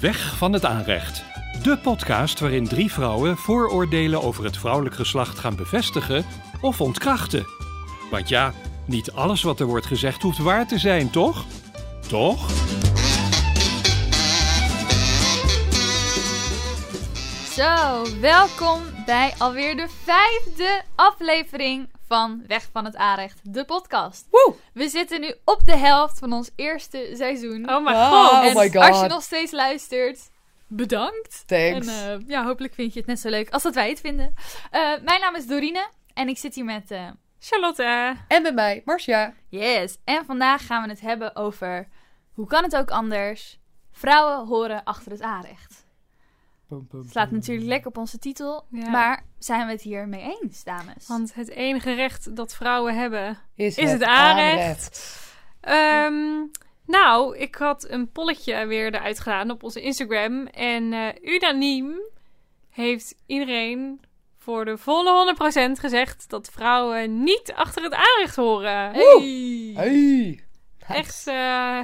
Weg van het aanrecht. De podcast waarin drie vrouwen vooroordelen over het vrouwelijk geslacht gaan bevestigen of ontkrachten. Want ja, niet alles wat er wordt gezegd hoeft waar te zijn, toch? Toch? Zo, welkom bij alweer de vijfde aflevering van Weg van het Aanrecht, de podcast. Woe! We zitten nu op de helft van ons eerste seizoen. Oh Wow. god. Oh my God. als je nog steeds luistert, bedankt. Thanks. En eh, ja, hopelijk vind je het net zo leuk als dat wij het vinden. Eh, mijn naam is Dorine en ik zit hier met... eh, Charlotte. En met mij, Marcia. Yes, en vandaag gaan we het hebben over... Hoe kan het ook anders? Vrouwen horen achter het aanrecht. Het slaat natuurlijk lekker op onze titel, Ja. maar zijn we het hier mee eens, dames? Want het enige recht dat vrouwen hebben. Is, Is het aanrecht? Ehm, nou, ik had een polletje weer eruit gedaan op onze Instagram. En eh, unaniem heeft iedereen voor de volle 100% gezegd dat vrouwen niet achter het aanrecht horen. Hey. Hey. Echt eh,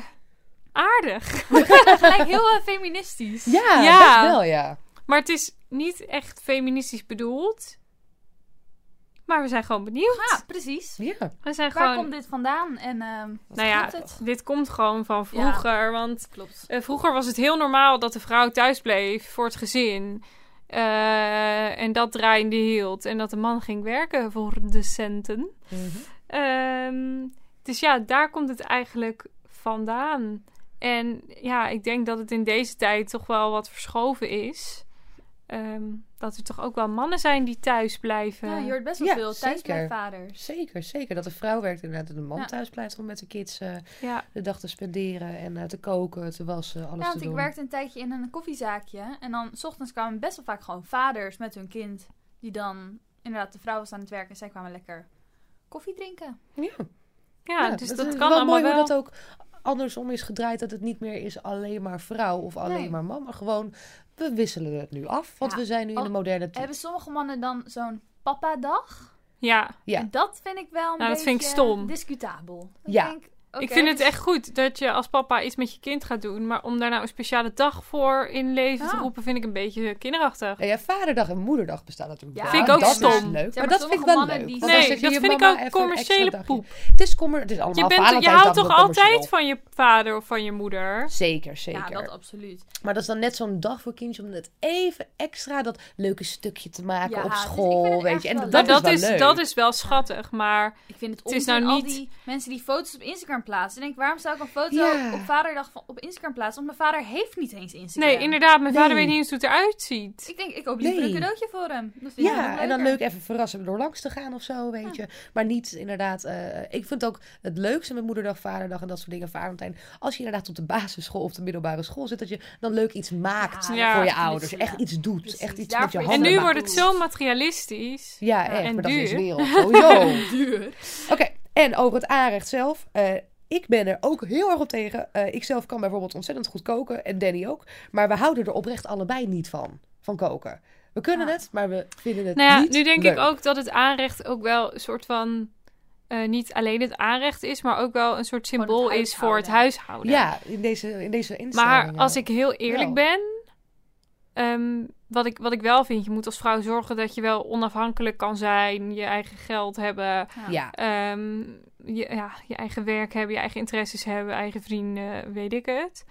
aardig. Gelijk heel eh, feministisch. Ja, Ja. best wel, ja. Maar het is niet echt feministisch bedoeld. Maar we zijn gewoon benieuwd. Ja, precies. Ja. We zijn Waar gewoon. komt dit vandaan en ehm Nou ja, het? dit komt gewoon van vroeger. Want Klopt. eh, vroeger was het heel normaal dat de vrouw thuis bleef voor het gezin. Eh, en dat draaiende hield. En dat de man ging werken voor de centen. Mhm. Ehm, dus ja, daar komt het eigenlijk vandaan. En ja, ik denk dat het in deze tijd toch wel wat verschoven is. Ehm, dat er toch ook wel mannen zijn die thuis blijven. Ja, je hoort best wel Ja, veel zeker. thuisblijfvaders. Zeker, zeker. Dat de vrouw werkt inderdaad en de man Ja. thuis blijft om met de kids eh, Ja, de dag te spenderen en eh, te koken, te wassen, alles Ja, te want ik doen. werkte een tijdje in een koffiezaakje. En dan, s ochtends kwamen best wel vaak gewoon vaders met hun kind. Die dan, inderdaad, de vrouw was aan het werken en zij kwamen lekker koffie drinken. Ja, ja, dus dat kan wel allemaal mooi wel. hoe dat ook andersom is gedraaid. Dat het niet meer is alleen maar vrouw of alleen Nee. maar man. Maar gewoon, we wisselen het nu af. Want Ja. we zijn nu in Oh, de moderne tijd. Hebben sommige mannen dan zo'n papa-dag? Ja, Ja. En dat vind ik wel een Nou, dat beetje vind ik stom. discutabel. Ik Ja. denk, Ik vind het echt goed dat je als papa iets met je kind gaat doen. Maar om daar nou een speciale dag voor in leven te Ja. roepen, vind ik een beetje kinderachtig. Ja, ja, vaderdag en moederdag bestaan natuurlijk. Ja, wel. Vind ik ook dat stom. Is maar, maar dat vind ik wel leuk. die Nee, dat vind ik ook commerciële dagje. poep. Het is, kommer, het is allemaal Je, bent, je houdt toch altijd van je vader of van je moeder? Zeker, zeker. Ja, dat absoluut. Maar dat is dan net zo'n dag voor kindjes om net even extra dat leuke stukje te maken Ja, op dus school, weet je. En dat. Maar is dat, wel is, leuk. dat is wel schattig, maar Ik vind het Het is onzin, nou niet- die mensen die foto's op Instagram plaatsen. Ik denk, waarom zou ik een foto Ja. op vaderdag van, op Instagram plaatsen? Want mijn vader heeft niet eens Instagram. nee, inderdaad, mijn vader weet niet eens hoe het eruit ziet. Ik denk, ik koop liever Nee. een cadeautje voor hem. Dat vind ik Ja, en dan leuk even verrassen door langs te gaan of zo, weet je. Maar niet inderdaad... eh, ik vind ook het leukste met moederdag, vaderdag en dat soort dingen, Valentijn. Als je inderdaad op de basisschool of de middelbare school zit, dat je dan leuk iets maakt Ja, ja, voor je precies, ouders. ja. Echt iets doet. Precies. Echt iets Daarvoor met je handen En nu maakt. wordt het zo materialistisch. Ja, Ja, echt. en maar dat is duur. wereld sowieso. duur. Oké, en over het aanrecht zelf. eh, ik ben er ook heel erg op tegen. Eh, ik zelf kan bijvoorbeeld ontzettend goed koken. En Danny ook. Maar we houden er oprecht allebei niet van. Van koken. We kunnen Ah. het, maar we vinden het Nou ja, niet nu denk leuk. ik ook dat het aanrecht ook wel een soort van... eh, niet alleen het aanrecht is, maar ook wel een soort symbool is voor het huishouden. Ja, in deze, in deze instelling. Maar als ik heel eerlijk Wel. ben, ehm, wat, ik, wat ik wel vind, je moet als vrouw zorgen dat je wel onafhankelijk kan zijn, je eigen geld hebben, Ja, ehm, je, ja, je eigen werk hebben, je eigen interesses hebben, eigen vrienden, weet ik het.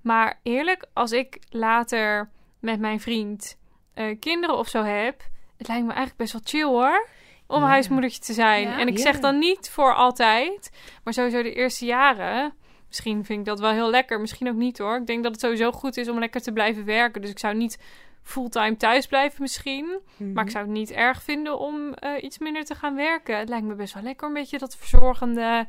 Maar eerlijk, als ik later met mijn vriend eh, kinderen of zo heb, het lijkt me eigenlijk best wel chill hoor. Om Ja. huismoedertje te zijn. Ja? En ik zeg dan niet voor altijd, maar sowieso de eerste jaren. Misschien vind ik dat wel heel lekker, misschien ook niet hoor. Ik denk dat het sowieso goed is om lekker te blijven werken. Dus ik zou niet fulltime thuis blijven misschien. Mhm. Maar ik zou het niet erg vinden om eh, iets minder te gaan werken. Het lijkt me best wel lekker, een beetje dat verzorgende.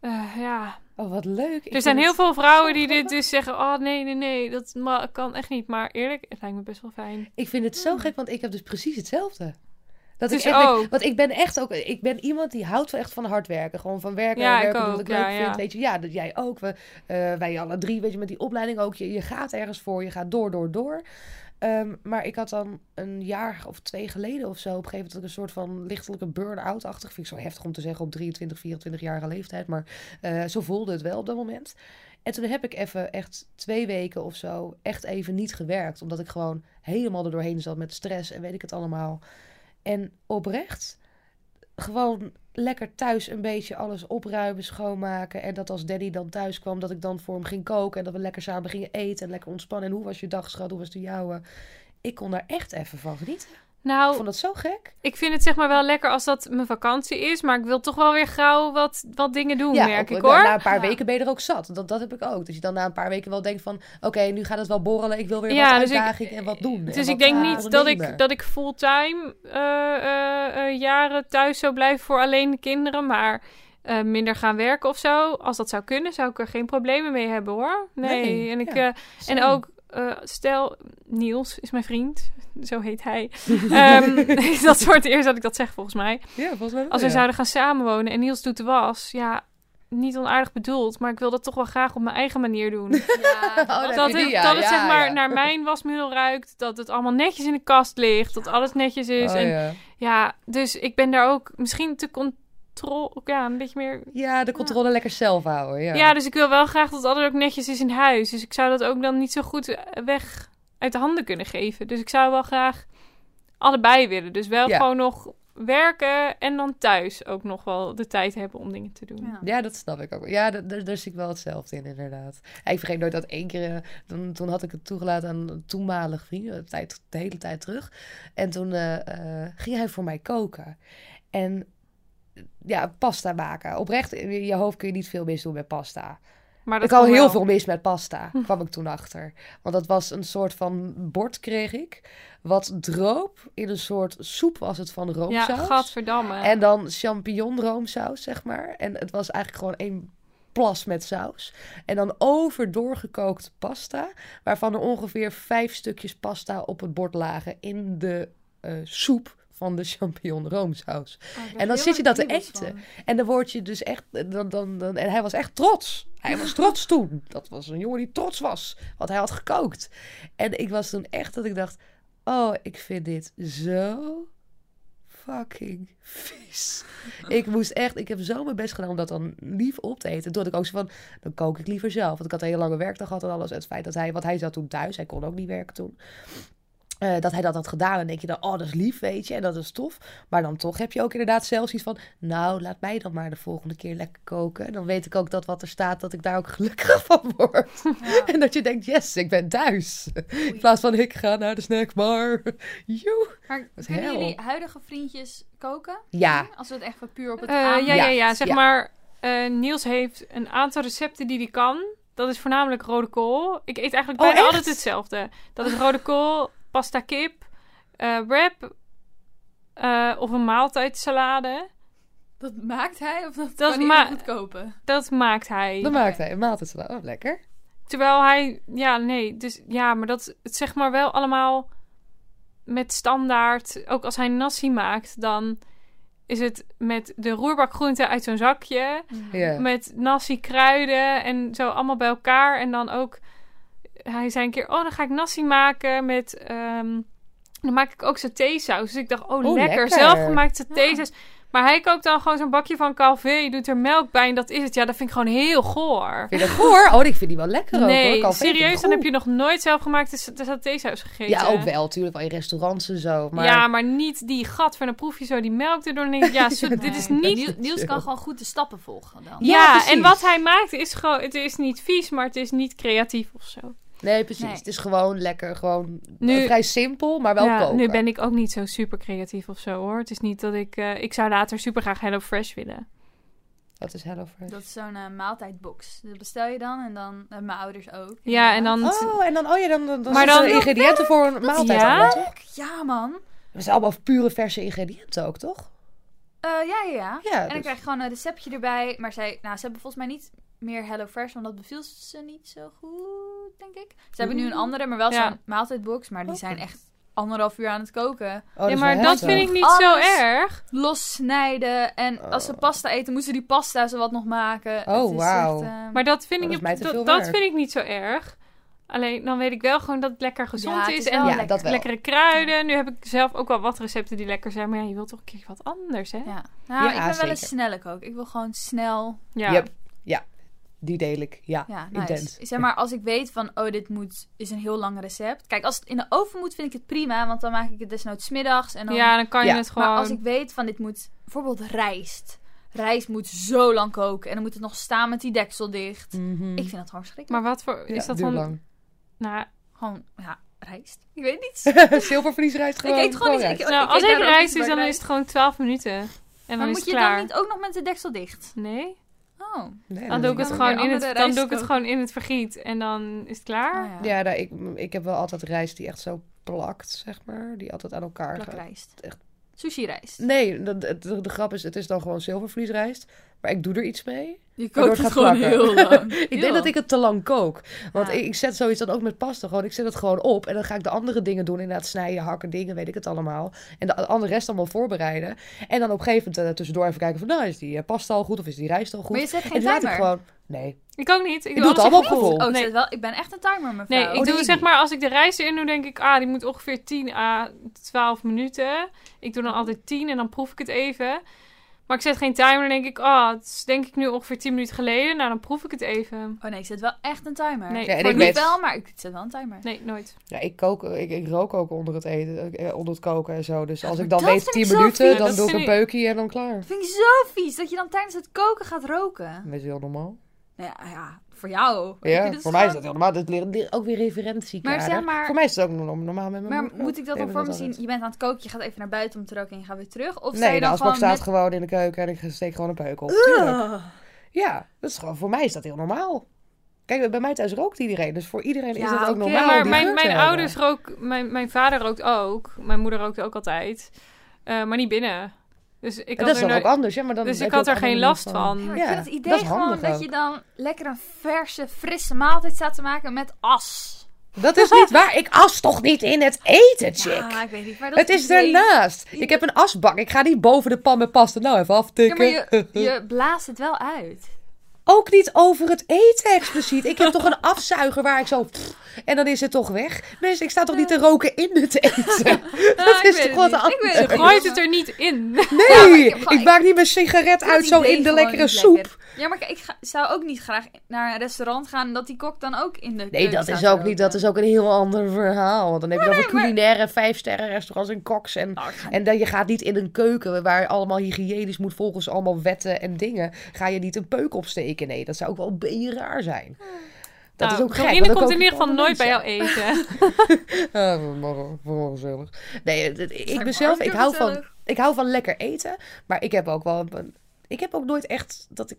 eh, ja. Oh, wat leuk. Ik Er zijn heel veel vrouwen die dit dus zeggen: Oh nee, nee, nee, dat kan echt niet. Maar eerlijk, het lijkt me best wel fijn. Ik vind het zo gek, want ik heb dus precies hetzelfde. Dat Dus ik echt ook. want ik ben echt ook, ik ben iemand die houdt wel echt van hard werken. Gewoon van werken, Ja, ik werken ook, ik ja, leuk ja. vind. Weet je, ja, dat jij ook. We, eh, wij alle drie, weet je, met die opleiding ook. Je, je gaat ergens voor, je gaat door, door, door. Ehm, maar ik had dan een jaar of twee geleden of zo... op een gegeven moment een soort van lichtelijke burn-out-achtig... vind ik zo heftig om te zeggen op 23, 24-jarige leeftijd... maar eh, zo voelde het wel op dat moment. En toen heb ik even echt twee weken of zo echt even niet gewerkt. Omdat ik gewoon helemaal er doorheen zat met stress en weet ik het allemaal. En oprecht, gewoon lekker thuis een beetje alles opruimen, schoonmaken. En dat als daddy dan thuis kwam, dat ik dan voor hem ging koken. En dat we lekker samen gingen eten en lekker ontspannen. En hoe was je dag, schat? Hoe was de jouwe? Ik kon daar echt even van genieten. Ik Nou, vond dat zo gek. ik vind het zeg maar wel lekker als dat mijn vakantie is. Maar ik wil toch wel weer gauw wat, wat dingen doen, merk ook- ik na- hoor. Na een paar Ja. weken ben je er ook zat. Dat, dat heb ik ook. Dus je dan na een paar weken wel denkt van... Oké, nu gaat het wel borrelen. Ik wil weer Ja, wat dus ik- uitdaging en wat doen. en Dus wat ik denk Ja, niet dat ik, dat ik fulltime eh, eh, eh, jaren thuis zou blijven voor alleen de kinderen. Maar eh, minder gaan werken of zo. Als dat zou kunnen, zou ik er geen problemen mee hebben hoor. Nee. Nee, en, ik, ja. eh, en ook, eh, stel, Niels is mijn vriend. Zo heet hij. Ehm, dat is voor het eerst dat ik dat zeg volgens mij. Ja, volgens mij Als we ja. zouden gaan samenwonen en Niels doet de was. Ja, niet onaardig bedoeld. Maar ik wil dat toch wel graag op mijn eigen manier doen. Ja, Oh, dat dat het, ja, dat het ja, zeg maar ja. naar mijn wasmiddel ruikt. Dat het allemaal netjes in de kast ligt. Dat alles netjes is. Oh, en ja. ja, dus ik ben daar ook misschien te controle. Ja, een beetje meer. ja, de controle lekker zelf houden. Ja. Ja. dus ik wil wel graag dat alles ook netjes is in huis. Dus ik zou dat ook dan niet zo goed eh, weg uit de handen kunnen geven. Dus ik zou wel graag allebei willen. Dus wel Ja. gewoon nog werken en dan thuis ook nog wel de tijd hebben om dingen te doen. Ja. Ja, dat snap ik ook. Ja, daar, zie ik wel hetzelfde in, inderdaad. Ik vergeet nooit dat één keer... eh, Toen, toen had ik het toegelaten aan een toenmalig vriend, de, tijd, de hele tijd terug. En toen eh, eh, ging hij voor mij koken. En ja, pasta maken. Oprecht, in je hoofd kun je niet veel mis doen met pasta. Maar Ik dat kon heel wel. veel mis met pasta, kwam ik toen achter. Want dat was een soort van bord, kreeg ik. Wat droop in een soort soep was het van Ja, roomsaus. gadverdamme. En dan champignon roomsaus, zeg maar. En het was eigenlijk gewoon één plas met saus. En dan over doorgekookte pasta. Waarvan er ongeveer vijf stukjes pasta op het bord lagen in de eh, soep van de champignon roomsaus. Oh, En dan zit je dat te eten. En dan word je dus echt... Dan, dan, dan, en hij was echt trots. Hij was trots toen. Dat was een jongen die trots was. Want hij had gekookt. En ik was toen echt dat ik dacht... Oh, ik vind dit zo fucking vies. Ik moest echt... Ik heb zo mijn best gedaan om dat dan lief op te eten. Toen ik ook zo van... Dan kook ik liever zelf. Want ik had een hele lange werkdag gehad en alles. En het feit dat hij... Want hij zat toen thuis. Hij kon ook niet werken toen. Eh, dat hij dat had gedaan. En denk je dan, oh, dat is lief, weet je. En dat is tof. Maar dan toch heb je ook inderdaad zelfs iets van... Nou, laat mij dan maar de volgende keer lekker koken. Dan weet ik ook dat wat er staat, dat ik daar ook gelukkig van word. Ja. En dat je denkt, yes, ik ben thuis. In plaats van, ik ga naar de snackbar. Joe. Maar kunnen hel. jullie huidige vriendjes koken? Ja. Als we het echt puur op het Eh, aan... ja, ja, ja, zeg ja. maar. eh, Niels heeft een aantal recepten die hij kan. Dat is voornamelijk rode kool. Ik eet eigenlijk Oh, bijna echt? altijd hetzelfde. Dat is rode kool, pasta kip, eh wrap eh, of een maaltijdsalade. Dat maakt hij of dat, Dat kan hij goed kopen? Dat maakt hij. Dan maakt hij een maaltijd. Oh, lekker. Terwijl hij, ja, nee, dus ja, maar dat het zeg maar wel allemaal met standaard. Ook als hij nasi maakt, dan is het met de roerbakgroenten uit zo'n zakje. Ja. Met nasi kruiden en zo allemaal bij elkaar. En dan ook, hij zei een keer, oh, dan ga ik nasi maken met, ehm, dan maak ik ook satésaus. Dus ik dacht, oh, Oh, lekker, lekker. zelfgemaakt satésaus. Maar hij kookt dan gewoon zo'n bakje van Calvé, doet er melk bij en dat is het. Ja, dat vind ik gewoon heel goor. Vind je dat goor? Oh, ik vind die wel lekker ook, hoor. Nee, Calvé vind ik serieus, dan heb je nog nooit zelf gemaakt de, de satésaus gegeten. Ja, ook wel, natuurlijk. Wel in restaurants en zo. Maar Ja, maar niet die gat van een proefje zo die melk erdoor. Dan denk ik, ja, zo, Ja, dit is Nee. niet Niels, Niels kan gewoon goed de stappen volgen dan. Ja, Ja, en wat hij maakt is gewoon, het is niet vies, maar het is niet creatief of zo. Nee, precies. Nee. Het is gewoon lekker, gewoon Nu- vrij simpel, maar wel ja, koken. nu ben ik ook niet zo super creatief of zo hoor. Het is niet dat ik, eh, ik zou later super graag Hello Fresh willen. Wat is Hello Fresh? Dat is zo'n eh, maaltijdbox. Dat bestel je dan en dan hebben mijn ouders ook. Ja, en dan, Oh, en dan, oh ja, dan, dan, dan Maar dan- ingrediënten voor een maaltijd. Ja? allemaal, toch? Ja, man. Dat zijn allemaal pure verse ingrediënten ook, toch? Eh, ja, ja, ja. Ja, en dan dus- krijg je gewoon een receptje erbij. Maar zij, nou, ze hebben volgens mij niet meer Hello Fresh, want dat beviel ze niet zo goed, denk ik. Ze hebben nu een andere, maar wel Ja. zo'n maaltijdbox. Maar die Oké. zijn echt anderhalf uur aan het koken. Oh, dat ja, maar dat vind ik niet zo erg. Los snijden. En als ze Oh. pasta eten, moeten ze die pasta zo wat nog maken. Oh, Het is wauw. eh, Maar dat vind Oh, ik, dat is mij te dat, vind ik niet zo erg. Alleen dan weet ik wel gewoon dat het lekker gezond Ja, het is. is En Ja, lekker. dat wel. lekkere kruiden. Nu heb ik zelf ook wel wat recepten die lekker zijn. Maar ja, je wilt toch een keer wat anders, hè? Ja, nou, Ja, ik ben wel eens snelle kook. Ik wil gewoon snel. Ja. Yep. Ja. Die deel ik, ja. Ja, nice. Intens. Zeg maar, als ik weet van, oh, dit moet, is een heel lang recept. Kijk, als het in de oven moet, vind ik het prima. Want dan maak ik het desnoods middags. En dan... Ja, dan kan je Ja. het gewoon... Maar als ik weet van, dit moet, bijvoorbeeld rijst. Rijst moet zo lang koken. En dan moet het nog staan met die deksel dicht. Mhm. Ik vind dat gewoon schrikkelijk. Maar wat voor... Ja, Is dat dan... lang. Nou, Gewoon, ja, rijst. Ik weet niet. Zilvervliesrijst gewoon. ik eet gewoon niet. rijst. Ik, nou ik als ik rijst niet is, dan rijst. is het gewoon 12 minuten. En Maar dan is moet het je klaar. dan niet ook nog met de deksel dicht? Nee? Oh. Nee, Dan doe ik het gewoon in het, dan doe ik het gewoon in het vergiet. En dan is het klaar. Oh, ja. Ja, nou, ik, ik heb wel altijd rijst die echt zo plakt, zeg maar. Die altijd aan elkaar gaat. Plakrijst. Echt. Sushi rijst. Nee, de, de, de, de grap is, het is dan gewoon zilvervliesrijst. Maar ik doe er iets mee. Je kookt het gewoon plakken. heel lang. Ik denk dat ik het te lang kook. Want Ja. ik, ik zet zoiets dan ook met pasta gewoon. Ik zet het gewoon op. En dan ga ik de andere dingen doen. Inderdaad snijden, hakken, dingen, weet ik het allemaal. En de andere rest allemaal voorbereiden. En dan op een gegeven moment eh, tussendoor even kijken van... Nou, is die eh, pasta al goed of is die rijst al goed? Maar je zet en geen toen laat ik timer. gewoon... Nee. Ik ook niet. Ik, doe het allemaal. Oh, ik, Nee. wel, ik ben echt een timer, mevrouw. Nee, ik Oh, doe nee. zeg maar, als ik de rijst erin doe, denk ik, ah, die moet ongeveer 10 à 12 minuten. Ik doe dan altijd 10 en dan proef ik het even. Maar ik zet geen timer, dan denk ik, ah, het is denk ik nu ongeveer 10 minuten geleden. Nou, dan proef ik het even. Oh nee, ik zet wel echt een timer. Nee, Ja, ik nu weet- wel, maar ik zet wel een timer. Nee, nooit. Ja, ik, kook, ik, ik rook ook onder het eten, eh, onder het koken en zo. Dus als ik dan dat weet vind 10 ik zo minuten, vies. dan Dat doe ik een peukje en dan klaar. Dat vind ik zo vies, dat je dan tijdens het koken gaat roken. Dat is heel normaal. Nou ja, ja voor jou. Ja, voor mij is dat heel normaal. Dat is leer- ook weer referentiekader. Maar zeg maar- Voor mij is het ook norm- normaal met mijn Maar moeder. moet ik dat dan voor me zien? Je bent aan het koken, je gaat even naar buiten om te roken en je gaat weer terug? Of Nee, de dan gewoon staat gewoon in de keuken en ik steek gewoon een peuk op. Ja, dat is gewoon, voor mij is dat heel normaal. Kijk, bij mij thuis rookt iedereen. Dus voor iedereen is dat ook oké. normaal. Maar mijn, mijn ouders rook, mijn, mijn vader rookt ook. Mijn moeder rookte ook altijd. Eh, maar niet binnen. Dus ik had dat is er dan ook anders. Ja, maar dan dus ik had er geen last van. Ja, maar Ja, ik vind het idee dat is gewoon handig dat ook. je dan lekker een verse, frisse maaltijd staat te maken met as. Dat is niet waar. Ik as toch niet in het eten, chick. Ja, ik weet niet. Maar dat het is idee- ernaast. Ik heb een asbak. Ik ga niet boven de pan met pasta. Nou, even Ja, aftikken. maar je, je blaast het wel uit. Ook niet over het eten expliciet. Ik heb toch een afzuiger waar ik zo... pff, en dan is het toch weg. Mensen, ik sta toch niet te roken in het eten? Dat is toch het wat niet. Ik weet het anders? Gooit het er niet in. Nee, ik maak niet mijn sigaret uit zo in de lekkere soep. lekker. Ja, maar ik ga, zou ook niet graag naar een restaurant gaan en dat die kok dan ook in de Nee, dat is ook niet. Dat is ook een heel ander verhaal. Want dan heb je over maar- culinaire vijfsterren restaurants en koks. En, Nou, ga- en dan, je gaat niet in een keuken waar allemaal hygiënisch moet volgens allemaal wetten en dingen. Ga je niet een peuk opsteken. Nee, dat zou ook wel een beetje raar zijn. Dat Nou, is ook gek. Dan komt in ieder geval nooit bij jou eten. Ja, voor gezellig. Nee, ik maar, ik hou, van, ik hou van lekker eten. Maar ik heb ook wel... een- Ik heb ook nooit echt dat ik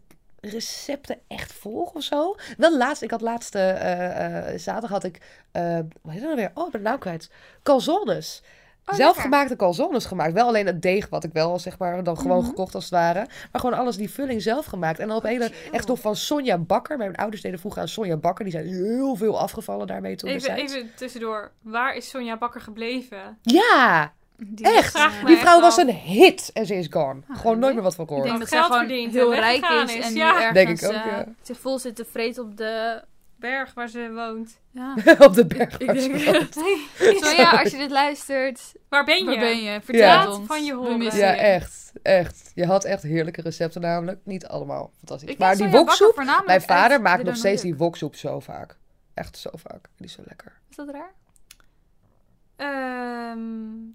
recepten echt volg of zo. Wel laatst, ik had laatste eh, eh, zaterdag had ik... eh hoe heet dat nou weer? Oh, ik ben naam kwijt. Calzones. Oh, Zelfgemaakte calzones gemaakt. Wel alleen het deeg wat ik wel, zeg maar, dan gewoon Mhm. gekocht als het ware. Maar gewoon alles die vulling zelf gemaakt. En dan op Oh, hele, chill. echt nog van Sonja Bakker. Mijn ouders deden vroeger aan Sonja Bakker. Die zijn heel veel afgevallen daarmee toen Even, even tussendoor. Waar is Sonja Bakker gebleven? Ja, Die echt. Die vrouw was een hit en ze is gone. Ah, Gewoon nee. nooit meer wat van Ik gehoord. denk Wat dat zij geld gewoon heel rijk is is, en nu ja. Denk ergens ik ook, eh, ja. zich vol zit te vreten op de... Berg waar ze woont. Ja. Op de berg. Ik ze denk woont. Zo ja, als je dit luistert, Waar ben je? waar ben je? Vertel Ja. ons. van je We horen. missen Ja, je. echt. Echt. Je had echt heerlijke recepten namelijk. Niet allemaal fantastisch. Ik maar die woksoep, mijn vader maakt nog steeds die woksoep zo vaak. Echt zo vaak. Die is zo lekker. Is dat raar? Ehm,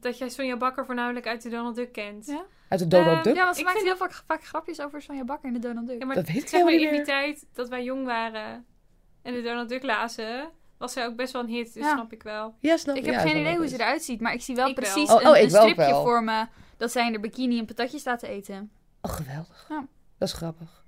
dat jij Sonja Bakker voornamelijk uit de Donald Duck kent. Ja. Uit de Donald Ehm, Duck. Ja, want ze Ik maakt vind- heel vaak, vaak grapjes over Sonja Bakker in de Donald Duck. Ja, maar Dat weet ik zeg maar in die tijd dat wij jong waren en de Donald Duck lazen, was zij ook best wel een hit. Dus Ja. snap ik wel. Ja, snap Ik ja, heb geen idee hoe ze eruit ziet, maar ik zie wel Ik wel. precies Oh, een, oh, een stripje wel. voor me dat zij in de bikini een patatje staat te eten. Oh, geweldig. Ja. Dat is grappig.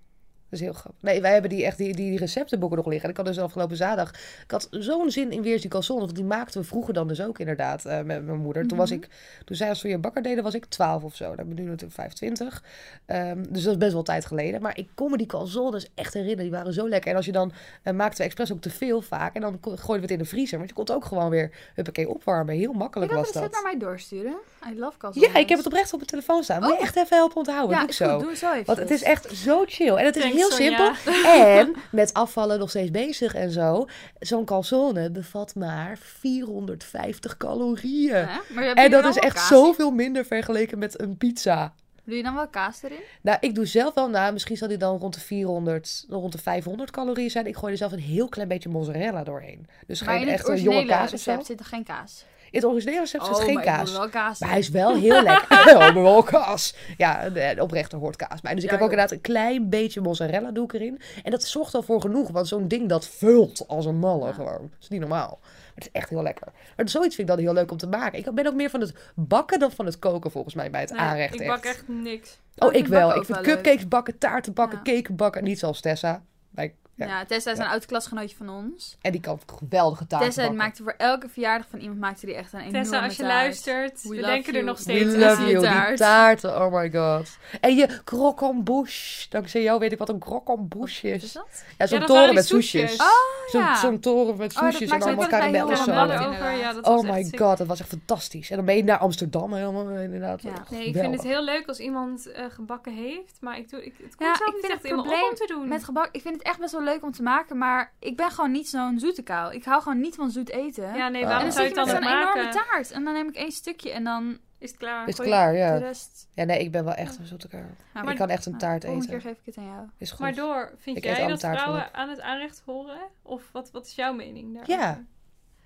Dat is heel grappig. Nee, wij hebben die, echt die, die receptenboeken nog liggen. En ik had dus afgelopen zaterdag... Ik had zo'n zin in weer die calzones. Want die maakten we vroeger dan dus ook inderdaad eh, met mijn moeder. Toen was Mhm. ik... Toen zij als voor je bakker deden, was ik 12 of zo. Dan ben ik nu natuurlijk 25. Ehm, dus dat is best wel tijd geleden. Maar ik kon me die calzones echt herinneren. Die waren zo lekker. En als je dan... eh, maakten we expres ook te veel vaak. En dan gooiden we het in de vriezer. Want je kon het ook gewoon weer... Huppakee, opwarmen. Heel makkelijk je dat was recept dat. naar mij doorsturen? I love calzones. Ja, ik heb het oprecht op mijn telefoon staan. Wil je Oh. echt even helpen onthouden? Ja, Doe ik zo. Doe zo even. Want het is echt zo chill. En het is heel simpel. En met afvallen nog steeds bezig en zo. Zo'n calzone bevat maar 450 calorieën. Ja, maar En dat is echt zoveel minder vergeleken met een pizza. Doe je dan wel kaas erin? Nou, ik doe zelf wel, nou, misschien zal die dan rond de 400, rond de 500 calorieën zijn. Ik gooi er zelf een heel klein beetje mozzarella doorheen. Dus geen echt een jonge kaas of zo. zit er geen kaas. In het originele recept zit oh, geen kaas. wil wel kaas Maar hij is wel heel lekker. Oh, maar wel kaas. Ja, oprechter hoort kaas bij. Dus ik Ja, heb ook inderdaad een klein beetje mozzarella doe ik erin. En dat zorgt al voor genoeg. Want zo'n ding dat vult als een malle Ja. gewoon. Dat is niet normaal. Maar het is echt heel lekker. Maar zoiets vind ik dan heel leuk om te maken. Ik ben ook meer van het bakken dan van het koken volgens mij bij het Nee, aanrecht. ik bak echt niks. Oh, ik ik wel. Ik vind wel leuk. cupcakes bakken, taarten bakken, Ja. cake bakken. Niet zoals Tessa. Bij, ja. Ja, Tessa is Ja. een oud klasgenootje van ons. En die kan geweldige taarten Tessa bakken. maakte voor elke verjaardag van iemand maakte die echt een enorme Tessa, als je taart. luistert, We we love denken er nog We steeds love aan. you. Die taart. taarten, oh my god. En je croquembouche. Dankzij jou weet ik wat een croquembouche Wat is is. dat? Ja, zo'n toren met die soesjes. Oh, Zo'n ja. zo'n toren met Oh, soesjes en allemaal karamel veel zo. Oh my sick. god, dat was echt fantastisch. En dan ben je naar Amsterdam helemaal inderdaad. Ja. Echt Nee, ik vind het heel leuk als iemand eh, gebakken heeft, maar ik doe, ik, het komt Ja, zelf ik niet echt in me om te doen. Met gebak, ik vind het echt best wel leuk om te maken, maar ik ben gewoon niet zo'n zoete kou. Ik hou gewoon niet van zoet eten. Ja, nee, Ah. en waarom dan zou zit je het met dan zo'n nog enorme maken? taart en dan neem ik één stukje en dan Is het klaar? Is gooi klaar, de ja. rest... Ja, nee, ik ben wel echt een zoete kou. Nou, Ik kan echt een nou, taart Volgende eten. keer geef ik het aan jou. Is goed. Maar door, vind Ik jij dat taart vrouwen aan het aanrecht horen? Of wat, wat is jouw mening daar? Ja,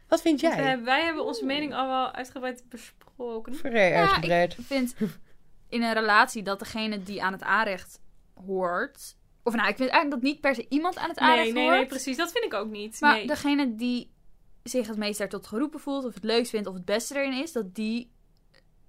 Wat vind Want jij? wij, wij hebben onze mening al wel uitgebreid besproken. Vrij Ja, uitgebreid. Ik vind in een relatie dat degene die aan het aanrecht hoort... Of nou, ik vind eigenlijk dat niet per se iemand aan het aanrecht Nee, nee, hoort. nee, precies. Dat vind ik ook niet. Maar nee. degene die zich het meest daartot geroepen voelt, of het leukst vindt, of het beste erin is, dat die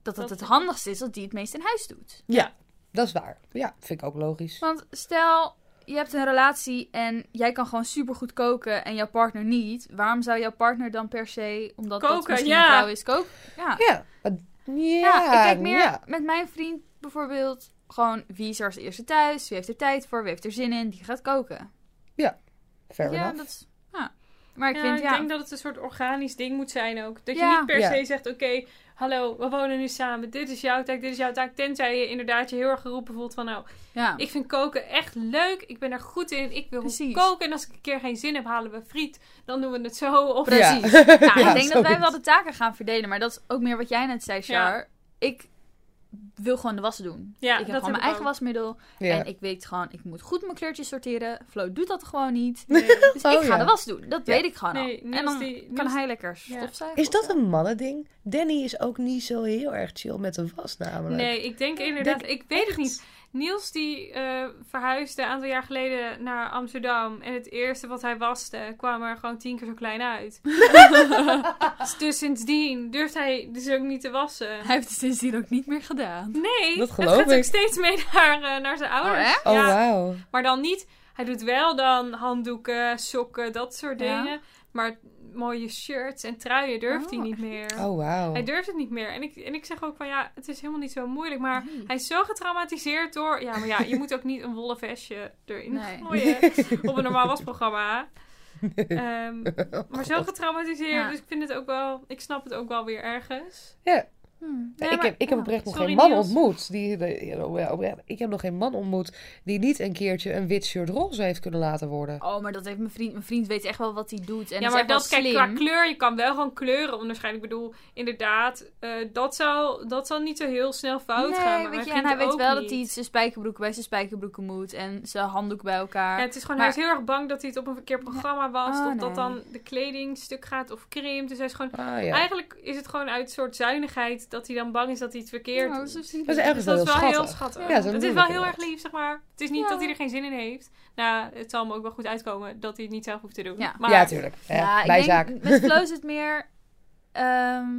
dat het Dat- het handigste is dat die het meest in huis doet. Ja, dat is waar. Ja, vind ik ook logisch. Want stel, je hebt een relatie en jij kan gewoon supergoed koken en jouw partner niet. Waarom zou jouw partner dan per se, omdat dat Koken, misschien ja. een vrouw is, koken? Ja. Ja, maar- ja, Ja, ik kijk meer ja. met mijn vriend bijvoorbeeld gewoon wie is er als eerste thuis, wie heeft er tijd voor, wie heeft er zin in, die gaat koken. Fair ja, enough. dat is, ja. Maar ik ja, vind, ik ja, denk dat het een soort organisch ding moet zijn ook. Dat je Ja. niet per Ja. se zegt, oké, hallo, we wonen nu samen. Dit is jouw taak, dit is jouw taak. Tenzij je inderdaad je heel erg geroepen voelt van, nou, ja. ik vind koken echt leuk. Ik ben er goed in. Ik wil Precies. koken. En als ik een keer geen zin heb, halen we friet. Dan doen we het zo. Of Precies. Ja. Ja, ik Ja, denk dat wij wel de taken gaan verdelen, maar dat is ook meer wat jij net zei, Char. Ik wil gewoon de was doen. Ja, ik heb dat gewoon mijn eigen ook. wasmiddel. Ja. En ik weet gewoon, ik moet goed mijn kleurtjes sorteren. Flo doet dat gewoon niet. Nee. Dus Oh, ik ga ja. de was doen. Dat Ja. weet ik gewoon Nee, al. Niels En dan die- kan hij lekker Ja. stofzuigen. Is dat een mannending? Danny is ook niet zo heel erg chill met de was namelijk. Nee, ik denk inderdaad, ik weet het niet. Niels die eh, verhuisde een aantal jaar geleden naar Amsterdam. En het eerste wat hij waste, kwam er gewoon tien keer zo klein uit. dus sindsdien durft hij dus ook niet te wassen. Hij heeft het sindsdien ook niet meer gedaan. Nee, Dat het geloof gaat ook ik. steeds mee naar, eh, naar zijn ouders. echt? Oh, ja, wauw. maar dan niet, hij doet wel dan handdoeken, sokken, dat soort Ja. dingen. Maar mooie shirts en truien durft hij Oh, niet meer. Oh, wauw. Hij durft het niet meer. En ik, en ik zeg ook van ja, het is helemaal niet zo moeilijk. Maar Nee. hij is zo getraumatiseerd door. Ja, maar ja, je moet ook niet een wollen vestje erin Nee. gooien op een normaal wasprogramma. Ehm, maar zo getraumatiseerd. Ja. Dus ik vind het ook wel. Ik snap het ook wel weer ergens. Ja. Hmm. Ja, ik, heb, ik heb oprecht nog geen man Niels. ontmoet. Die, de- ja, oprecht, ik heb nog geen man ontmoet die niet een keertje een wit shirt roze heeft kunnen laten worden. Oh, maar dat heeft mijn vriend. Mijn vriend weet echt wel wat hij doet. En ja, is maar dat, kijk, qua kleur, je kan wel gewoon kleuren onderscheiden. Ik bedoel, inderdaad, eh, dat, zal, dat zal niet zo heel snel fout nee, gaan. Maar weet je, en hij weet wel niet. dat hij zijn spijkerbroeken bij zijn spijkerbroeken moet. En zijn handdoek bij elkaar. Ja, het is gewoon, Maar- hij is heel erg bang dat hij het op een verkeerd programma was. Oh, of dat nee. dan de kleding stuk gaat of krimpt. Dus hij is gewoon... Ah, ja. Eigenlijk is het gewoon uit een soort zuinigheid dat hij dan bang is dat hij het verkeerd doet. zielig. Dat is ergens Dus dat is wel wel heel heel schattig. Ja, dat is het is wel heel erg lief, zeg maar. Het is niet Ja. dat hij er geen zin in heeft. Nou, het zal hem ook wel goed uitkomen dat hij het niet zelf hoeft te doen. Ja. Maar Ja, tuurlijk. Ja, ik bijzaak. denk, met Flo is het meer... ehm,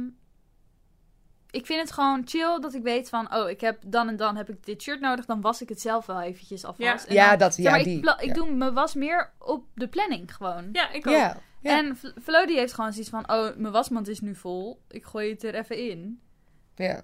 ik vind het gewoon chill dat ik weet van... Oh, ik heb dan en dan heb ik dit shirt nodig. Dan was ik het zelf wel eventjes alvast. Ja. En Ja, dan- dat, zeg ja, maar, die. ik, doe mijn was meer op de planning gewoon. Ja, ik ook. Ja, ja. En Flo die heeft gewoon zoiets van... Oh, mijn wasmand is nu vol. Ik gooi het er even in. Ja.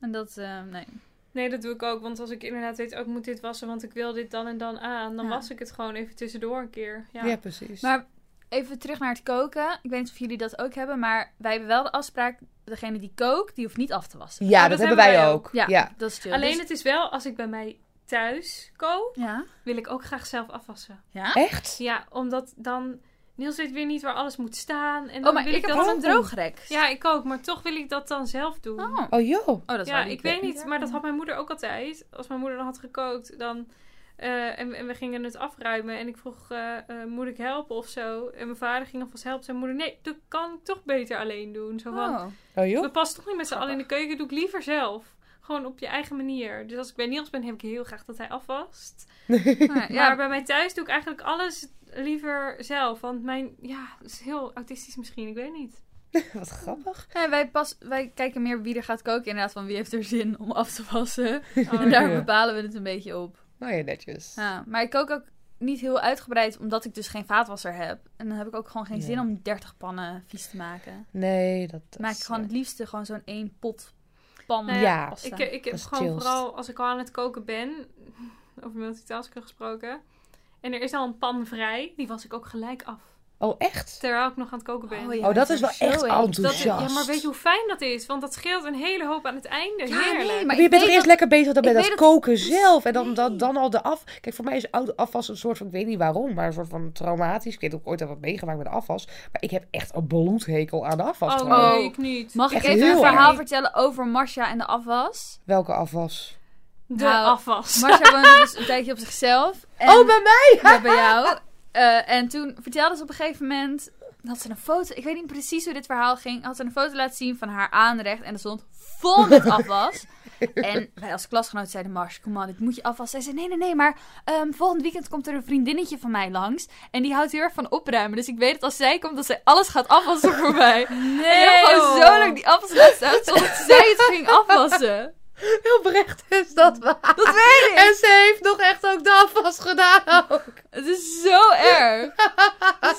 En dat, eh, nee. Nee, dat doe ik ook. Want als ik inderdaad weet, ook moet dit wassen, want ik wil dit dan en dan aan. Dan Ja. was ik het gewoon even tussendoor een keer. Ja. Ja, precies. Maar even terug naar het koken. Ik weet niet of jullie dat ook hebben. Maar wij hebben wel de afspraak... Degene die kookt, die hoeft niet af te wassen. ja, Oh, dat, dat hebben wij hebben wij ook. ook. Ja, Ja. dat is chill. Alleen Dus- het is wel, als ik bij mij thuis kook, Ja? wil ik ook graag zelf afwassen. Ja? Echt? Ja, omdat dan Niels weet weer niet waar alles moet staan. En dan Oh, maar wil ik heb dat gewoon een dan- droogrek. Ja, ik ook. Maar toch wil ik dat dan zelf doen. Oh, Oh joh. oh dat is ja, ik weet niet, maar dat had mijn moeder ook altijd. Als mijn moeder dan had gekookt, dan... eh, en, en we gingen het afruimen en ik vroeg, eh, eh, moet ik helpen of zo? En mijn vader ging alvast helpen. Zijn moeder, nee, dat kan ik toch beter alleen doen. Zo van, Oh. Oh joh. we passen toch niet met z'n allen in de keuken, doe ik liever zelf. Gewoon op je eigen manier. Dus als ik bij Niels ben, heb ik heel graag dat hij afwast. Ja, Maar bij mij thuis doe ik eigenlijk alles liever zelf. Want mijn, ja, dat is heel autistisch misschien, ik weet niet. Wat grappig. Ja, wij, pas, wij kijken meer wie er gaat koken. Inderdaad, van wie heeft er zin om af te wassen. Oh, en daar ja. bepalen we het een beetje op. Nou ja, netjes. Ja, maar ik kook ook niet heel uitgebreid, omdat ik dus geen vaatwasser heb. En dan heb ik ook gewoon geen Ja. zin om 30 pannen vies te maken. Nee, dat, maak ik gewoon eh, het liefste gewoon zo'n één pot pan Nou ja, pasta. Ik, ik heb gewoon chillst. vooral als ik al aan het koken ben, over multitasken gesproken. En er is al een pan vrij, die was ik ook gelijk af. Oh, echt? Terwijl ik nog aan het koken ben. Oh, ja, Oh, dat is wel echt in. Dat- enthousiast. ja, maar weet je hoe fijn dat is? Want dat scheelt een hele hoop aan het einde. Ja, Heerlijk. nee, maar je bent er eerst dat- lekker bezig dan met dat koken zelf. En dan, dan, al de af... Kijk, voor mij is oud afwas een soort van... Ik weet niet waarom, maar een soort van traumatisch. Ik weet ook ooit al wat meegemaakt met de afwas. Maar ik heb echt een bloedhekel aan de afwas Oh nee, ik niet. Mag ik even een verhaal erg. vertellen over Marcia en de afwas? Welke afwas? De Nou, afwas. Marcia woonde dus een tijdje op zichzelf. En Oh, bij mij! Ja, bij jou. Eh, en toen vertelde ze op een gegeven moment... had ze een foto... Ik weet niet precies hoe dit verhaal ging. Had ze een foto laten zien van haar aanrecht. En er stond vol met afwas. en wij als klasgenoot zeiden... Mars, kom maar, dit moet je afwassen. Zij zei, nee, nee, nee, maar... ehm, volgend weekend komt er een vriendinnetje van mij langs. En die houdt heel erg van opruimen. Dus ik weet dat als zij komt, dat zij alles gaat afwassen voor mij. Nee, en ik heb gewoon zo lang die afwas laten staan... zodat zij het ging afwassen. Heel oprecht is dat waar. Dat weet ik. En ze heeft nog echt ook de afwas gedaan ook. Het is zo erg.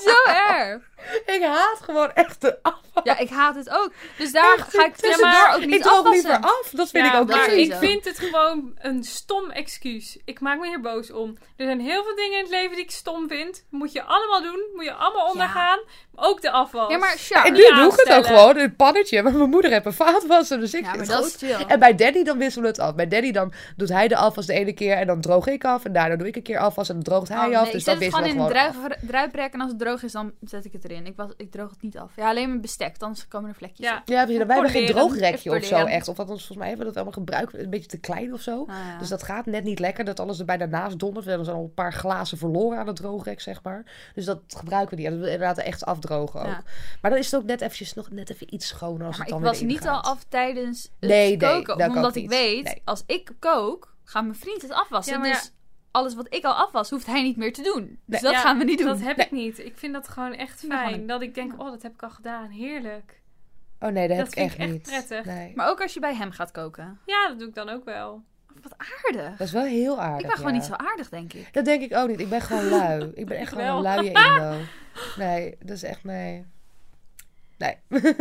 zo erg. Ik haat gewoon echt de afwas. Ja, ik haat het ook. Dus daar Echt, ga ik het tussendoor ook niet ik droog afwassen. liever af. Dat vind Ja, ik ook maar ik vind het gewoon een stom excuus. Ik maak me hier boos om. Er zijn heel veel dingen in het leven die ik stom vind. Moet je allemaal doen. Moet je allemaal ondergaan. Ook de afwas. Ja, maar Sjar. En nu doe ik het ook gewoon in het pannetje. Maar mijn moeder heeft een vaatwasser, dus ik Ja, maar vind dat het is goed. chill. En bij Daddy dan wisselen we het af. Bij Daddy dan doet hij de afwas de ene keer en dan droog ik af. En daarna doe ik een keer afwas en dan droogt hij Oh, af. nee, dus ik dan zet het wisselen gewoon we in een gewoon druip, druiprek en als het droog is, dan zet ik het erin. Ik, was, ik droog het niet af. Ja, alleen mijn bestek, dan komen er vlekjes Ja. op. Ja, wij hebben geen droogrekje of zo echt. Of althans, volgens mij hebben we dat allemaal gebruikt. Een beetje te klein of zo. Ah, ja. Dus dat gaat net niet lekker, dat alles er bijna naast dondert. We hebben al een paar glazen verloren aan het droogrek, zeg maar. Dus dat gebruiken we niet. Dat we inderdaad echt afdrogen ook. Ja. Maar dan is het ook net eventjes nog net even iets schoner als Ja, maar het ik dan was weer niet al af tijdens het Nee, nee, koken. kan omdat ik ik niet. weet, Nee. als ik kook, gaat mijn vriend het afwassen. Ja, maar dus alles wat ik al afwas, hoeft hij niet meer te doen. Dus Nee. dat Ja, gaan we niet doen. Dat heb Nee. ik niet. Ik vind dat gewoon echt fijn. Dat ik denk, oh, dat heb ik al gedaan. Heerlijk. Oh nee, dat, heb ik echt ik echt niet. prettig. Nee. Maar ook als je bij hem gaat koken. Ja, dat doe ik dan ook wel. Wat aardig. Dat is wel heel aardig. ik ben gewoon niet zo aardig, denk ik. Dat denk ik ook niet. Ik ben gewoon lui. Ik ben echt Ik gewoon een luie Indo. Nee, dat is echt nee. Nee.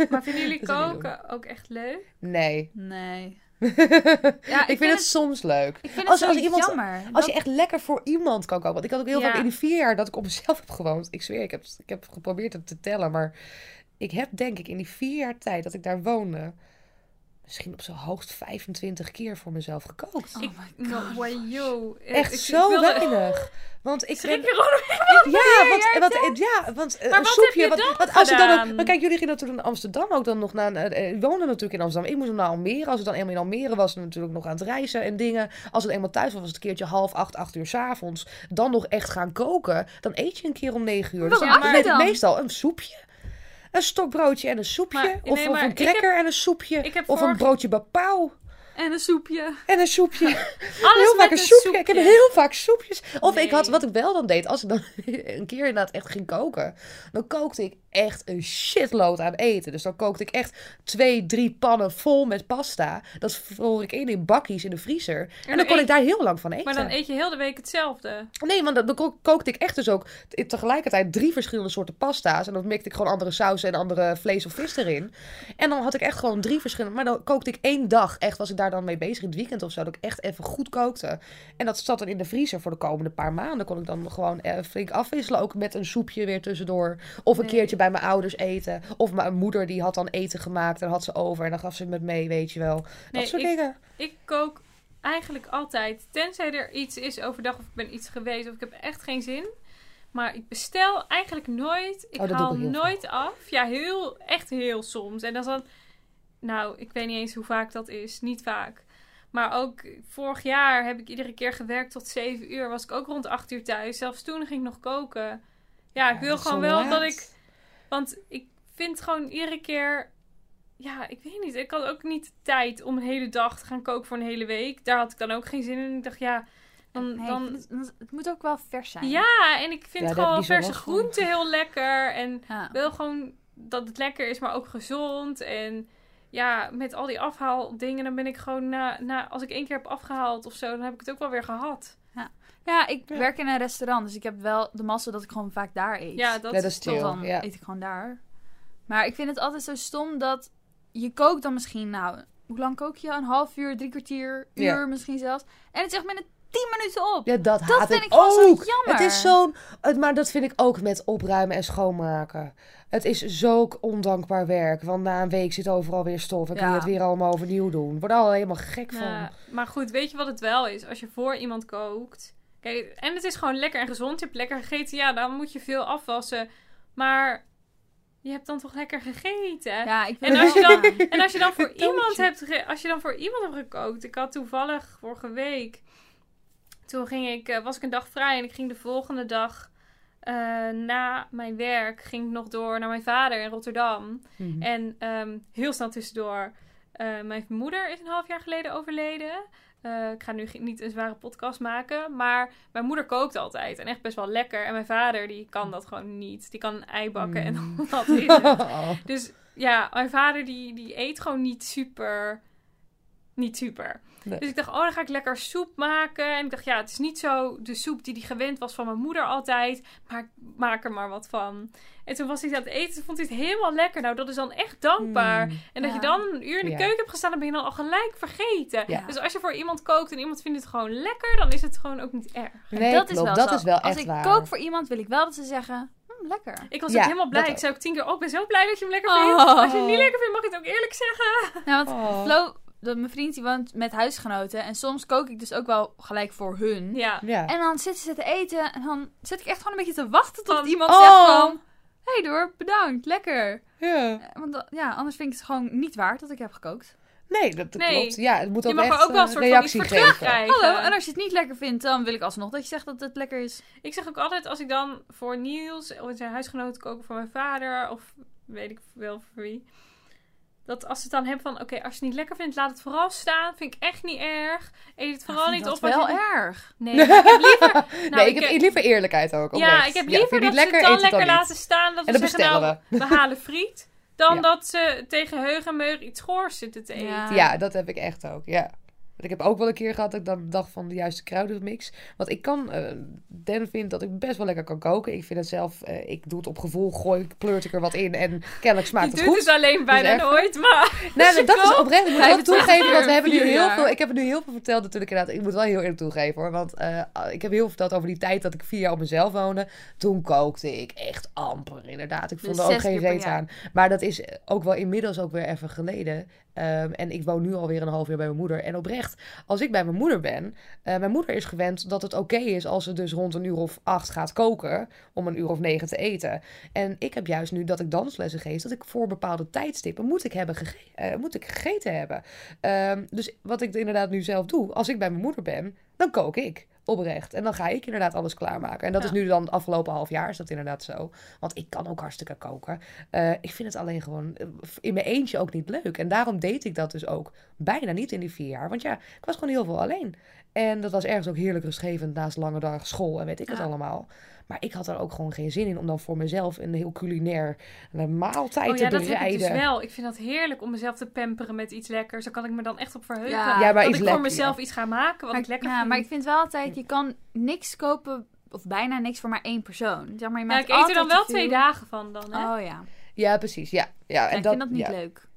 Maar vinden jullie koken ook echt leuk? Nee. Nee. ik, Ja, vind het, soms leuk. Ik vind Als- het als iemand- jammer. Als Dat- je echt lekker voor iemand kan koken. Want ik had ook heel Ja. vaak in die vier jaar dat ik op mezelf heb gewoond. Ik zweer, ik heb, ik heb geprobeerd het te tellen. Maar ik heb denk ik in die vier jaar tijd dat ik daar woonde... Misschien op zijn hoogst 25 keer voor mezelf gekookt. Oh ik, my god. no, wow, yo. Echt Ik- zo ik wilde- weinig. Want ik Schrik ben... je gewoon Ja, want, want, ja, want eh, Maar een wat soepje. heb je je dan ook, maar kijk, jullie gingen natuurlijk in Amsterdam ook dan nog naar. eh, eh, Ik woonde natuurlijk in Amsterdam. Ik moest naar Almere. Als ik dan eenmaal in Almere was, dan natuurlijk nog aan het reizen en dingen. Als het eenmaal thuis was, was het een keertje half acht, acht uur s'avonds. Dan nog echt gaan koken. Dan eet je een keer om negen uur. Wat Dus dan dan? meestal een soepje. Een stokbroodje en een soepje. Maar- of, nee, of maar een cracker en een soepje. Of een broodje bapau En een soepje. en een soepje. Alles heel vaak met een soepje. Ik heb heel vaak soepjes. Of ik had, wat ik wel dan deed, als ik dan een keer inderdaad echt ging koken, dan kookte ik echt een shitload aan eten. Dus dan kookte ik echt twee, drie pannen vol met pasta. Dat vroor ik in in bakkies in de vriezer. En, dan dan kon eet- ik daar heel lang van eten. Maar dan eet je heel de week hetzelfde. Nee, want dan, dan ko- kookte ik echt dus ook tegelijkertijd drie verschillende soorten pasta's. En dan mikte ik gewoon andere sausen en andere vlees of vis erin. En dan had ik echt gewoon drie verschillende. Maar dan kookte ik één dag. Echt was ik daar dan mee bezig in het weekend of zo. Dat ik echt even goed kookte. En dat zat dan in de vriezer voor de komende paar maanden. Kon ik dan gewoon eh, flink afwisselen. Ook met een soepje weer tussendoor. Of een Nee. keertje bij mijn ouders eten. Of mijn moeder die had dan eten gemaakt. En had ze over. En dan gaf ze het met mee, weet je wel. Dat soort ik- dingen. Ik kook eigenlijk altijd. Tenzij er iets is overdag of ik ben iets geweest of ik heb echt geen zin. Maar ik bestel eigenlijk nooit. Ik Oh, haal ik nooit af. Ja, heel, echt heel soms. En dat is dan... Nou, ik weet niet eens hoe vaak dat is. Niet vaak. Maar ook vorig jaar heb ik iedere keer gewerkt tot 7 uur. Was ik ook rond 8 uur thuis. Zelfs toen ging ik nog koken. Ja, ik Ja, wil gewoon wel laat. dat ik... Want ik vind gewoon iedere keer... Ja, ik weet niet. Ik had ook niet tijd om een hele dag te gaan koken voor een hele week. Daar had ik dan ook geen zin in. Ik dacht, ja... Dan, Nee, dan, het, het moet ook wel vers zijn. ja, en ik vind Ja, gewoon verse groenten heel lekker. En Ja. wil gewoon dat het lekker is, maar ook gezond. En ja, met al die afhaaldingen, dan ben ik gewoon na, na, als ik één keer heb afgehaald of zo, dan heb ik het ook wel weer gehad. Ja, ja ik werk in een restaurant, dus ik heb wel de massa dat ik gewoon vaak daar eet. Ja, dat, is chill. Dan eet ik gewoon daar. Maar ik vind het altijd zo stom dat je kookt dan misschien, nou, hoe lang kook je? Een half uur, drie kwartier, uur misschien zelfs. En het is echt met een 10 minuten op. Ja, dat, vind ik, ook. Jammer. Het is zo'n. Maar dat vind ik ook met opruimen en schoonmaken. Het is zo ondankbaar werk. Want na een week zit overal weer stof. En ja. kun je het weer allemaal overnieuw doen. Ik word al helemaal gek ja, van. Maar goed, weet je wat het wel is? Als je voor iemand kookt. Kijk, en het is gewoon lekker en gezond. Je hebt lekker gegeten. Ja, dan moet je veel afwassen. Maar je hebt dan toch lekker gegeten? Ja, ik en als, je dan, en als je dan voor iemand hebt, als je dan voor iemand hebt gekookt. Ik had toevallig vorige week toen ging ik, eh, was ik een dag vrij en ik ging de volgende dag eh, na mijn werk ging ik nog door naar mijn vader in Rotterdam. Mhm. En ehm, heel snel tussendoor, eh, mijn moeder is een half jaar geleden overleden. Ik ga nu niet een zware podcast maken, maar mijn moeder kookt altijd en echt best wel lekker. En mijn vader die kan dat gewoon niet. Die kan een ei bakken en Mm. dat is het. Dus ja, mijn vader die, die eet gewoon niet super. Niet super. Nee. Dus ik dacht, oh, dan ga ik lekker soep maken. En ik dacht, ja, het is niet zo de soep die hij gewend was van mijn moeder altijd. Maar ik maak er maar wat van. En toen was hij aan het eten, toen vond hij het helemaal lekker. Nou, dat is dan echt dankbaar. Mm. En dat Ja. je dan een uur in de Ja. keuken hebt gestaan, dan ben je dan al gelijk vergeten. Ja. Dus als je voor iemand kookt en iemand vindt het gewoon lekker, dan is het gewoon ook niet erg. Nee, dat klopt. is wel dat zo. is wel Als echt ik waar. kook voor iemand, wil ik wel dat ze zeggen, hm, lekker. Ik was Ja, ook helemaal blij. Ik zei ook tien keer, oh, ik ben zo blij dat je hem lekker Oh. vindt. Als je hem niet lekker vindt, mag je het ook eerlijk zeggen. Want Oh. Flo, dat, mijn vriend die woont met huisgenoten. En soms kook ik dus ook wel gelijk voor hun. Ja. Ja. En dan zitten ze te eten en dan zit ik echt gewoon een beetje te wachten tot Van, iemand oh. zegt van... Hé hey door, bedankt, lekker. ja. Eh, Want ja, anders vind ik het gewoon niet waard dat ik heb gekookt. Nee, dat, Nee. klopt. Ja, het moet Je ook mag echt er ook wel een soort van iets reactie voor geven. terugkrijgen. Hallo, en als je het niet lekker vindt, dan wil ik alsnog dat je zegt dat het lekker is. Ik zeg ook altijd, als ik dan voor Niels of zijn huisgenoot koken voor mijn vader, of weet ik wel voor wie. Dat als ze het dan hebben van, oké, als je het niet lekker vindt, laat het vooral staan. Vind ik echt niet erg. Eet het vooral niet op. dat wel je... erg. Nee, ik heb liever... Nou, nee, ik heb liever eerlijkheid ook. Ja, ik heb liever dat ze het dan lekker laten staan. Dat En we dan zeggen, nou, we halen friet. Dan Ja. dat ze tegen heug en meug iets goors zitten te eten. Ja. Ja, dat heb ik echt ook, ja. Ik heb ook wel een keer gehad dat ik dan dacht van de juiste kruidenmix. Want ik kan, eh Den vindt dat ik best wel lekker kan koken. Ik vind het zelf, eh, ik doe het op gevoel, gooi, pleurt ik er wat in en kennelijk Je smaakt het doet goed. het alleen bijna nooit, maar... Nee, je dat is oprecht. Ik moet wel toegeven, want we hebben nu heel veel. Ik heb er nu heel veel verteld natuurlijk inderdaad. Ik moet wel heel eerlijk toegeven hoor. Want eh, ik heb heel veel verteld over die tijd dat ik vier jaar op mezelf woonde. Toen kookte ik echt amper inderdaad. Ik vond Dus er ook geen reet aan. Maar dat is ook wel inmiddels ook weer even geleden. Ehm, en ik woon nu alweer een half jaar bij mijn moeder. En oprecht, als ik bij mijn moeder ben. eh, mijn moeder is gewend dat het oké is als ze dus rond een uur of acht gaat koken. Om een uur of negen te eten. En ik heb juist nu dat ik danslessen geef. Dat ik voor bepaalde tijdstippen moet ik, hebben eh, moet ik gegeten hebben. Ehm, dus wat ik inderdaad nu zelf doe. Als ik bij mijn moeder ben, dan kook ik. Oprecht. En dan ga ik inderdaad alles klaarmaken. En dat Ja. is nu dan het afgelopen half jaar is dat inderdaad zo. Want ik kan ook hartstikke koken. Eh, ik vind het alleen gewoon eh, in mijn eentje ook niet leuk. En daarom deed ik dat dus ook bijna niet in die vier jaar. Want ja, ik was gewoon heel veel alleen. En dat was ergens ook heerlijk rustgevend naast lange dag school en weet ik het allemaal. Maar ik had er ook gewoon geen zin in om dan voor mezelf een heel culinair maaltijd Oh te ja, dat heb ik bereiden. dus wel. Ik vind dat heerlijk om mezelf te pamperen met iets lekkers. Daar kan ik me dan echt op verheugen. Ja. Ja, maar dat iets ik voor lekker, mezelf ja. iets ga maken wat maar, ik lekker ja, vind. maar ik vind wel altijd, je kan niks kopen, of bijna niks voor maar één persoon. Zeg maar, je Ja, maakt ik eet er dan wel twee dagen van dan, hè? Oh ja. Ja, precies. Ja, ja, Ja, en ik dat, vind dat niet ja. leuk.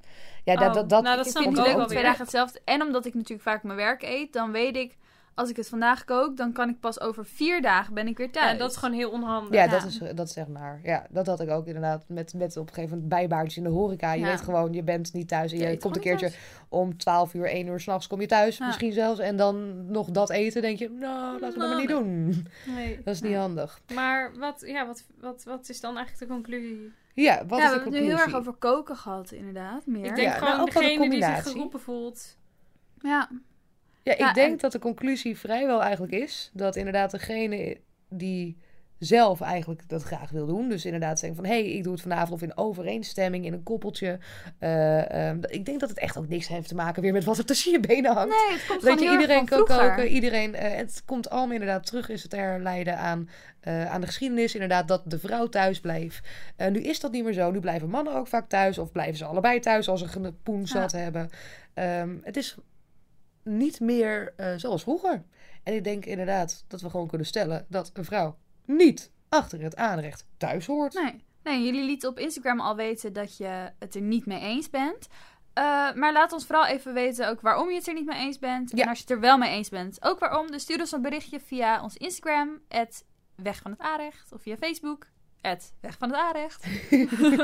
Ja, dat, Oh, dat, dat, nou, dat ik snap vind ik leuk wel om twee dagen hetzelfde. En omdat ik natuurlijk vaak mijn werk eet, dan weet ik... als ik het vandaag kook, dan kan ik pas over vier dagen ben ik weer thuis. Ja, dat is gewoon heel onhandig. Ja, Ja. Dat, is, dat is echt naar. Ja, dat had ik ook inderdaad met, met op een gegeven moment bijbaartjes in de horeca. Je Ja. weet gewoon, je bent niet thuis. En Je komt een keertje thuis. om 12 uur, 1 uur s'nachts kom je thuis. Ja. Misschien zelfs. En dan nog dat eten. denk je, nou, laten we dat maar niet doen. Nee. Dat is niet Ja. handig. Maar wat, ja, wat, wat, wat is dan eigenlijk de conclusie? Ja, wat ja, is we hebben het nu heel erg over koken gehad, inderdaad. Meer. Ik denk Ja, gewoon nou, degene die zich combinatie. geroepen voelt. Ja. Ja, ik Ja, denk en- dat de conclusie vrijwel eigenlijk is dat inderdaad degene die zelf eigenlijk dat graag wil doen, dus inderdaad zeggen van hé, hey, ik doe het vanavond of in overeenstemming in een koppeltje. Eh, ehm, ik denk dat het echt ook niks heeft te maken weer met wat er tussen je benen hangt. Nee, het komt Dat gewoon je iedereen kan koken, iedereen. eh, het komt allemaal inderdaad terug, is het herleiden aan, eh, aan de geschiedenis. Inderdaad, dat de vrouw thuis bleef. Nu is dat niet meer zo. Nu blijven mannen ook vaak thuis, of blijven ze allebei thuis als ze een poen zat hebben. Ehm, het is niet meer eh, zoals vroeger. En ik denk inderdaad dat we gewoon kunnen stellen dat een vrouw niet achter het aanrecht thuis hoort. Nee. nee, jullie lieten op Instagram al weten dat je het er niet mee eens bent. Eh, maar laat ons vooral even weten ook waarom je het er niet mee eens bent. Ja. En als je het er wel mee eens bent, ook waarom. Dus stuur ons een berichtje via ons Instagram, Weg van het Aanrecht. Of via Facebook, Weg van het Aanrecht.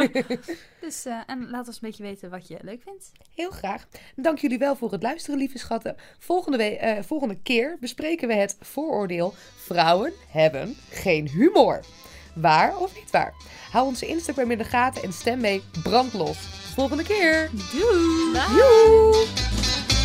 dus, eh, en laat ons een beetje weten wat je leuk vindt. Heel graag. Dank jullie wel voor het luisteren, lieve schatten. Volgende, we- eh, volgende keer bespreken we het vooroordeel: vrouwen hebben geen humor. Waar of niet waar? Hou onze Instagram in de gaten en stem mee brandlos. Volgende keer. Doei!